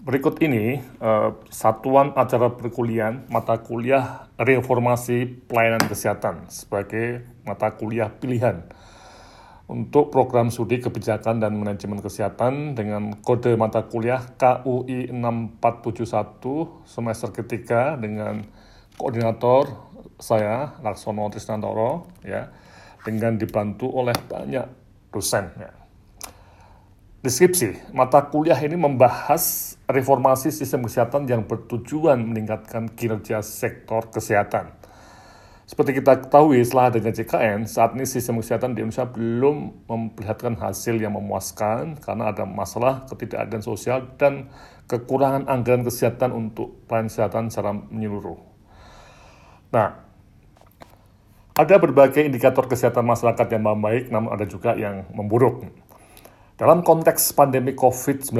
Berikut ini uh, satuan acara perkuliahan mata kuliah reformasi pelayanan kesehatan sebagai mata kuliah pilihan untuk program studi kebijakan dan manajemen kesehatan dengan kode mata kuliah KUI 6471 semester ketiga dengan koordinator saya Laksono Trisnantoro ya dengan dibantu oleh banyak dosen ya. Deskripsi, mata kuliah ini membahas reformasi sistem kesehatan yang bertujuan meningkatkan kinerja sektor kesehatan. Seperti kita ketahui setelah adanya JKN, saat ini sistem kesehatan di Indonesia belum memperlihatkan hasil yang memuaskan karena ada masalah ketidakadilan sosial dan kekurangan anggaran kesehatan untuk pelayanan kesehatan secara menyeluruh. Nah, ada berbagai indikator kesehatan masyarakat yang membaik, namun ada juga yang memburuk. Dalam konteks pandemi COVID-19,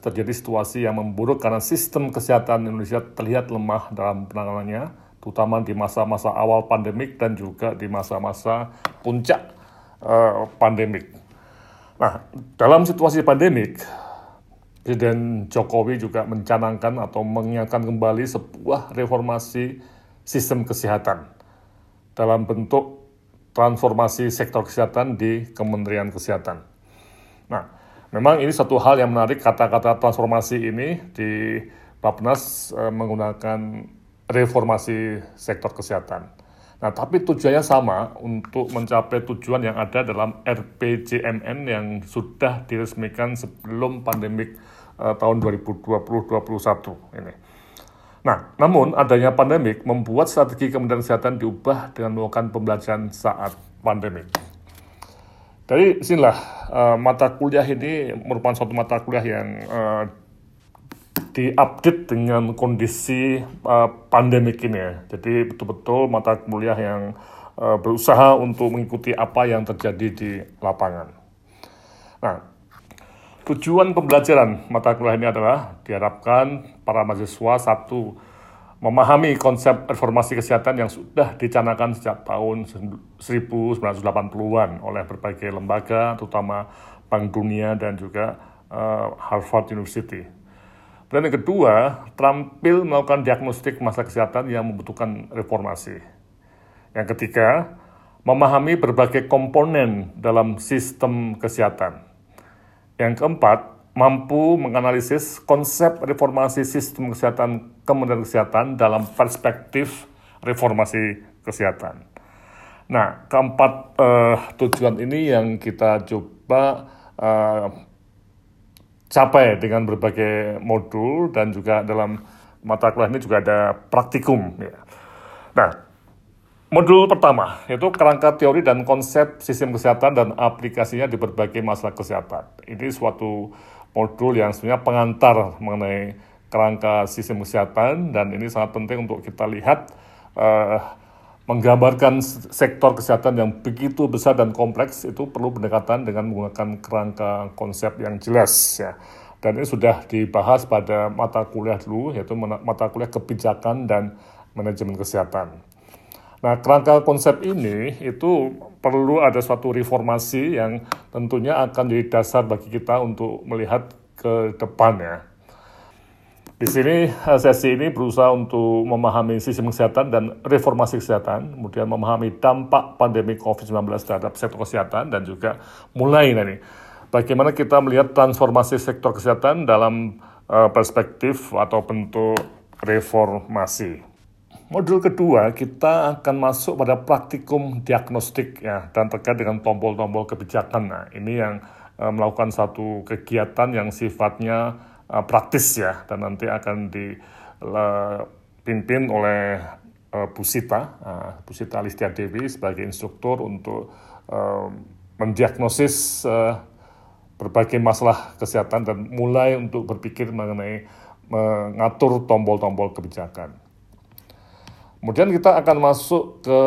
terjadi situasi yang memburuk karena sistem kesehatan Indonesia terlihat lemah dalam penanganannya, terutama di masa-masa awal pandemik dan juga di masa-masa puncak uh, pandemik. Nah, dalam situasi pandemik, Presiden Jokowi juga mencanangkan atau mengingatkan kembali sebuah reformasi sistem kesehatan dalam bentuk transformasi sektor kesehatan di Kementerian Kesehatan. Nah, memang ini satu hal yang menarik kata-kata transformasi ini di Bappenas e, menggunakan reformasi sektor kesehatan. Nah, tapi tujuannya sama untuk mencapai tujuan yang ada dalam RPJMN yang sudah diresmikan sebelum pandemik e, tahun 2020-2021 ini. Nah, namun adanya pandemik membuat strategi Kementerian Kesehatan diubah dengan melakukan pembelajaran saat pandemik. Dari sinilah uh, mata kuliah ini merupakan suatu mata kuliah yang uh, diupdate dengan kondisi uh, pandemik ini ya. Jadi betul-betul mata kuliah yang uh, berusaha untuk mengikuti apa yang terjadi di lapangan. Nah, tujuan pembelajaran mata kuliah ini adalah diharapkan para mahasiswa satu memahami konsep reformasi kesehatan yang sudah dicanangkan sejak tahun 1980-an oleh berbagai lembaga, terutama Bank Dunia dan juga uh, Harvard University. Dan yang kedua, terampil melakukan diagnostik masalah kesehatan yang membutuhkan reformasi. Yang ketiga, memahami berbagai komponen dalam sistem kesehatan. Yang keempat, mampu menganalisis konsep reformasi sistem kesehatan Kementerian Kesehatan dalam perspektif reformasi kesehatan. Nah, keempat uh, tujuan ini yang kita coba uh, capai dengan berbagai modul dan juga dalam mata kuliah ini juga ada praktikum. Ya. Nah, modul pertama yaitu kerangka teori dan konsep sistem kesehatan dan aplikasinya di berbagai masalah kesehatan. Ini suatu modul yang sebenarnya pengantar mengenai kerangka sistem kesehatan dan ini sangat penting untuk kita lihat uh, menggambarkan sektor kesehatan yang begitu besar dan kompleks itu perlu pendekatan dengan menggunakan kerangka konsep yang jelas ya. Dan ini sudah dibahas pada mata kuliah dulu yaitu mata kuliah kebijakan dan manajemen kesehatan. Nah, kerangka konsep ini itu perlu ada suatu reformasi yang tentunya akan jadi dasar bagi kita untuk melihat ke depan ya. Di sini eh, sesi ini berusaha untuk memahami sistem kesehatan dan reformasi kesehatan, kemudian memahami dampak pandemi COVID-19 terhadap sektor kesehatan dan juga mulai nih bagaimana kita melihat transformasi sektor kesehatan dalam uh, perspektif atau bentuk reformasi. Modul kedua, kita akan masuk pada praktikum diagnostik ya dan terkait dengan tombol-tombol kebijakan. Nah, ini yang uh, melakukan satu kegiatan yang sifatnya uh, praktis ya dan nanti akan dipimpin oleh uh, Bu Sita, uh, Bu Sita Listia Dewi sebagai instruktur untuk uh, mendiagnosis uh, berbagai masalah kesehatan dan mulai untuk berpikir mengenai mengatur tombol-tombol kebijakan. Kemudian kita akan masuk ke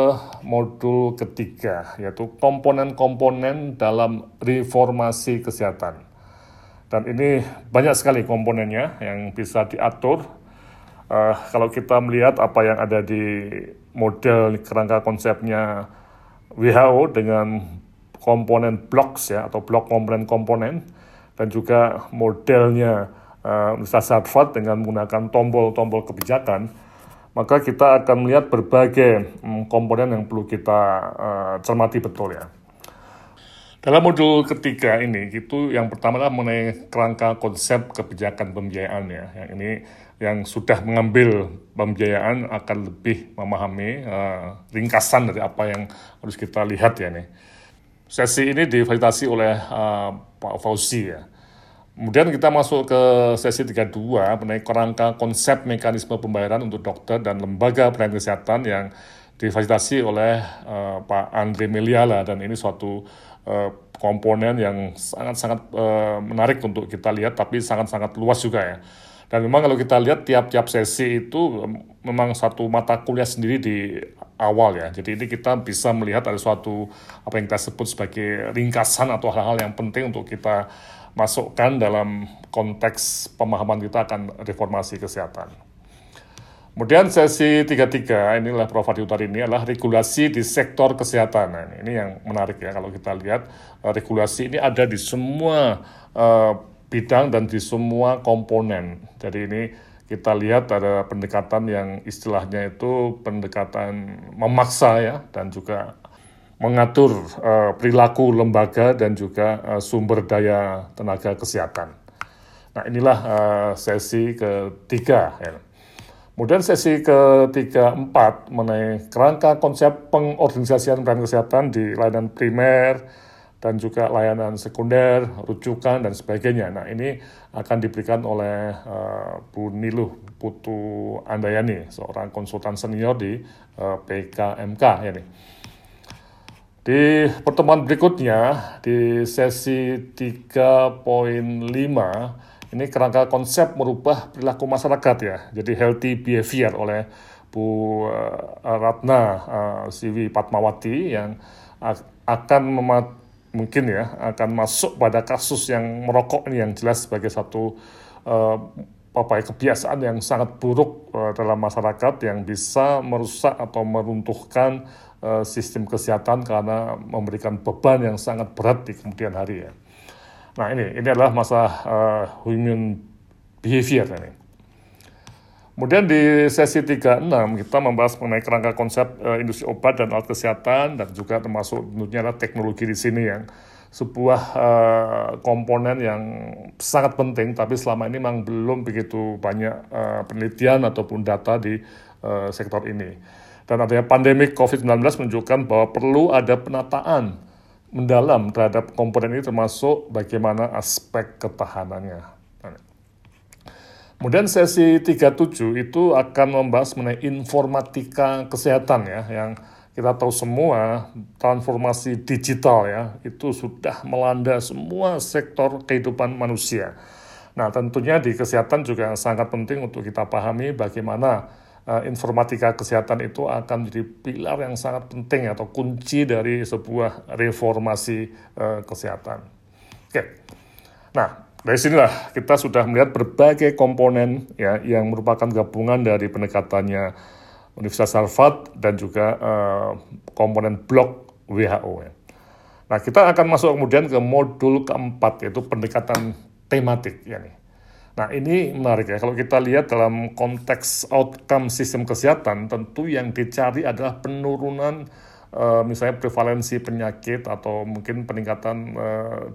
modul ketiga, yaitu komponen-komponen dalam reformasi kesehatan. Dan ini banyak sekali komponennya yang bisa diatur. Uh, kalau kita melihat apa yang ada di model kerangka konsepnya WHO dengan komponen blocks ya atau blok komponen-komponen dan juga modelnya uh, Universitas Harvard dengan menggunakan tombol-tombol kebijakan, maka kita akan melihat berbagai um, komponen yang perlu kita uh, cermati betul ya. Dalam modul ketiga ini, itu yang pertama adalah mengenai kerangka konsep kebijakan pembiayaan ya. Yang ini yang sudah mengambil pembiayaan akan lebih memahami uh, ringkasan dari apa yang harus kita lihat ya nih. Sesi ini difasilitasi oleh uh, Pak Fauzi ya. Kemudian kita masuk ke sesi 32 mengenai kerangka konsep mekanisme pembayaran untuk dokter dan lembaga pelayanan kesehatan yang difasilitasi oleh uh, Pak Andre Meliala dan ini suatu uh, komponen yang sangat-sangat uh, menarik untuk kita lihat tapi sangat-sangat luas juga ya. Dan memang kalau kita lihat tiap-tiap sesi itu memang satu mata kuliah sendiri di awal ya. Jadi ini kita bisa melihat ada suatu apa yang kita sebut sebagai ringkasan atau hal-hal yang penting untuk kita masukkan dalam konteks pemahaman kita akan reformasi kesehatan. Kemudian sesi 33, inilah Prof. Adi Utari ini adalah regulasi di sektor kesehatan. Nah, ini yang menarik ya kalau kita lihat uh, regulasi ini ada di semua uh, bidang dan di semua komponen. Jadi ini kita lihat ada pendekatan yang istilahnya itu pendekatan memaksa ya dan juga mengatur uh, perilaku lembaga dan juga uh, sumber daya tenaga kesehatan. Nah inilah uh, sesi ketiga. Ya. Kemudian sesi ketiga empat mengenai kerangka konsep pengorganisasian pelayanan kesehatan di layanan primer, dan juga layanan sekunder, rujukan, dan sebagainya. Nah, ini akan diberikan oleh uh, Bu Niluh Putu Andayani, seorang konsultan senior di uh, PKMK. Ini. Di pertemuan berikutnya, di sesi 3.5, ini kerangka konsep merubah perilaku masyarakat ya, jadi healthy behavior oleh Bu uh, Ratna uh, Siwi Patmawati yang akan memat mungkin ya akan masuk pada kasus yang merokok ini yang jelas sebagai satu uh, apa ya, kebiasaan yang sangat buruk uh, dalam masyarakat yang bisa merusak atau meruntuhkan uh, sistem kesehatan karena memberikan beban yang sangat berat di kemudian hari ya. Nah ini ini adalah masalah uh, human behavior ini. Kemudian di sesi 36 kita membahas mengenai kerangka konsep uh, industri obat dan alat kesehatan dan juga termasuk tentunya adalah teknologi di sini yang sebuah uh, komponen yang sangat penting tapi selama ini memang belum begitu banyak uh, penelitian ataupun data di uh, sektor ini. Dan adanya pandemi COVID-19 menunjukkan bahwa perlu ada penataan mendalam terhadap komponen ini termasuk bagaimana aspek ketahanannya. Kemudian sesi 37 itu akan membahas mengenai informatika kesehatan ya, yang kita tahu semua transformasi digital ya, itu sudah melanda semua sektor kehidupan manusia. Nah tentunya di kesehatan juga sangat penting untuk kita pahami bagaimana uh, informatika kesehatan itu akan menjadi pilar yang sangat penting atau kunci dari sebuah reformasi uh, kesehatan. Oke, nah dari sinilah kita sudah melihat berbagai komponen ya yang merupakan gabungan dari pendekatannya Universitas Harvard dan juga uh, komponen blok WHO. Ya. Nah kita akan masuk kemudian ke modul keempat yaitu pendekatan tematik ya nih. Nah ini menarik ya kalau kita lihat dalam konteks outcome sistem kesehatan tentu yang dicari adalah penurunan uh, misalnya prevalensi penyakit atau mungkin peningkatan uh,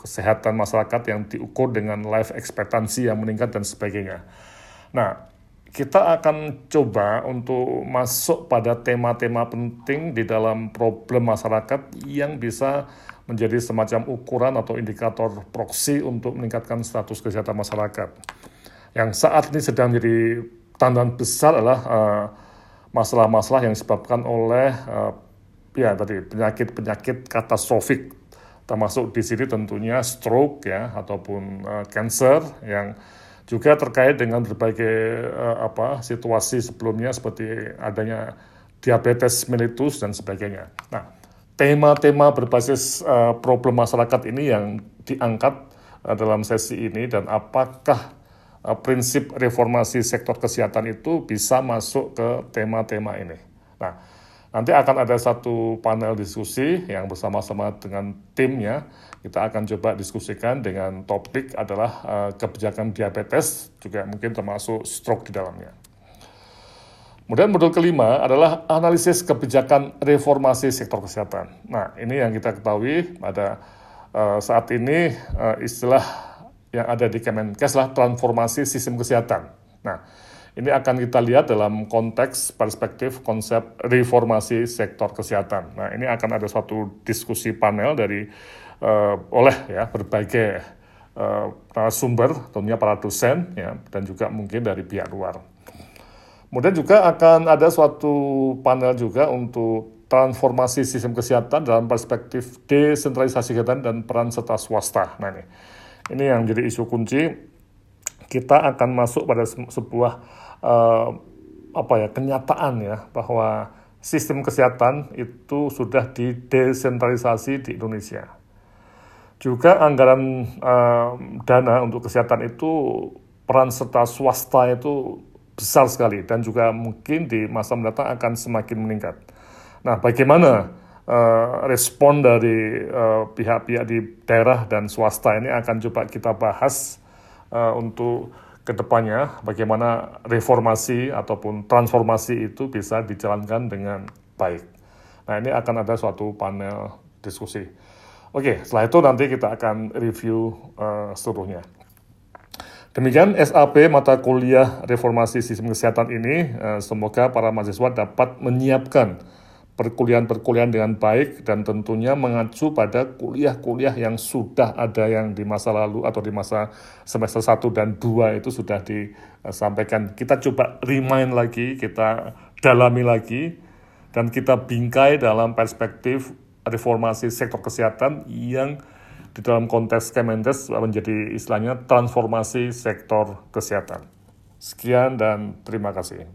kesehatan masyarakat yang diukur dengan life expectancy yang meningkat dan sebagainya. Nah, kita akan coba untuk masuk pada tema-tema penting di dalam problem masyarakat yang bisa menjadi semacam ukuran atau indikator proksi untuk meningkatkan status kesehatan masyarakat. Yang saat ini sedang menjadi tantangan besar adalah uh, masalah-masalah yang disebabkan oleh uh, ya tadi penyakit-penyakit katastrofik termasuk di sini tentunya stroke ya ataupun uh, cancer yang juga terkait dengan berbagai uh, apa situasi sebelumnya seperti adanya diabetes mellitus dan sebagainya. Nah, tema-tema berbasis uh, problem masyarakat ini yang diangkat uh, dalam sesi ini dan apakah uh, prinsip reformasi sektor kesehatan itu bisa masuk ke tema-tema ini. Nah, Nanti akan ada satu panel diskusi yang bersama-sama dengan timnya. Kita akan coba diskusikan dengan topik adalah uh, kebijakan diabetes, juga mungkin termasuk stroke di dalamnya. Kemudian modul kelima adalah analisis kebijakan reformasi sektor kesehatan. Nah, ini yang kita ketahui pada uh, saat ini uh, istilah yang ada di Kemenkes adalah transformasi sistem kesehatan. Nah, ini akan kita lihat dalam konteks perspektif konsep reformasi sektor kesehatan. Nah, ini akan ada suatu diskusi panel dari uh, oleh ya berbagai uh, sumber, tentunya para dosen ya dan juga mungkin dari pihak luar. Kemudian juga akan ada suatu panel juga untuk transformasi sistem kesehatan dalam perspektif desentralisasi kesehatan dan peran serta swasta. Nah ini, ini yang menjadi isu kunci. Kita akan masuk pada sebuah uh, apa ya kenyataan ya bahwa sistem kesehatan itu sudah didesentralisasi di Indonesia. Juga anggaran uh, dana untuk kesehatan itu peran serta swasta itu besar sekali dan juga mungkin di masa mendatang akan semakin meningkat. Nah, bagaimana uh, respon dari eh, pihak-pihak uh, di daerah dan swasta ini akan coba kita bahas uh, untuk ke depannya bagaimana reformasi ataupun transformasi itu bisa dijalankan dengan baik. Nah, ini akan ada suatu panel diskusi. Oke, setelah itu nanti kita akan review uh, seluruhnya. Demikian SAP mata kuliah reformasi sistem kesehatan ini, eh, semoga para mahasiswa dapat menyiapkan perkuliahan-perkuliahan dengan baik dan tentunya mengacu pada kuliah-kuliah yang sudah ada yang di masa lalu atau di masa semester 1 dan 2 itu sudah disampaikan. Kita coba remind lagi, kita dalami lagi, dan kita bingkai dalam perspektif reformasi sektor kesehatan yang di dalam konteks Kemenkes menjadi istilahnya transformasi sektor kesehatan. Sekian dan terima kasih.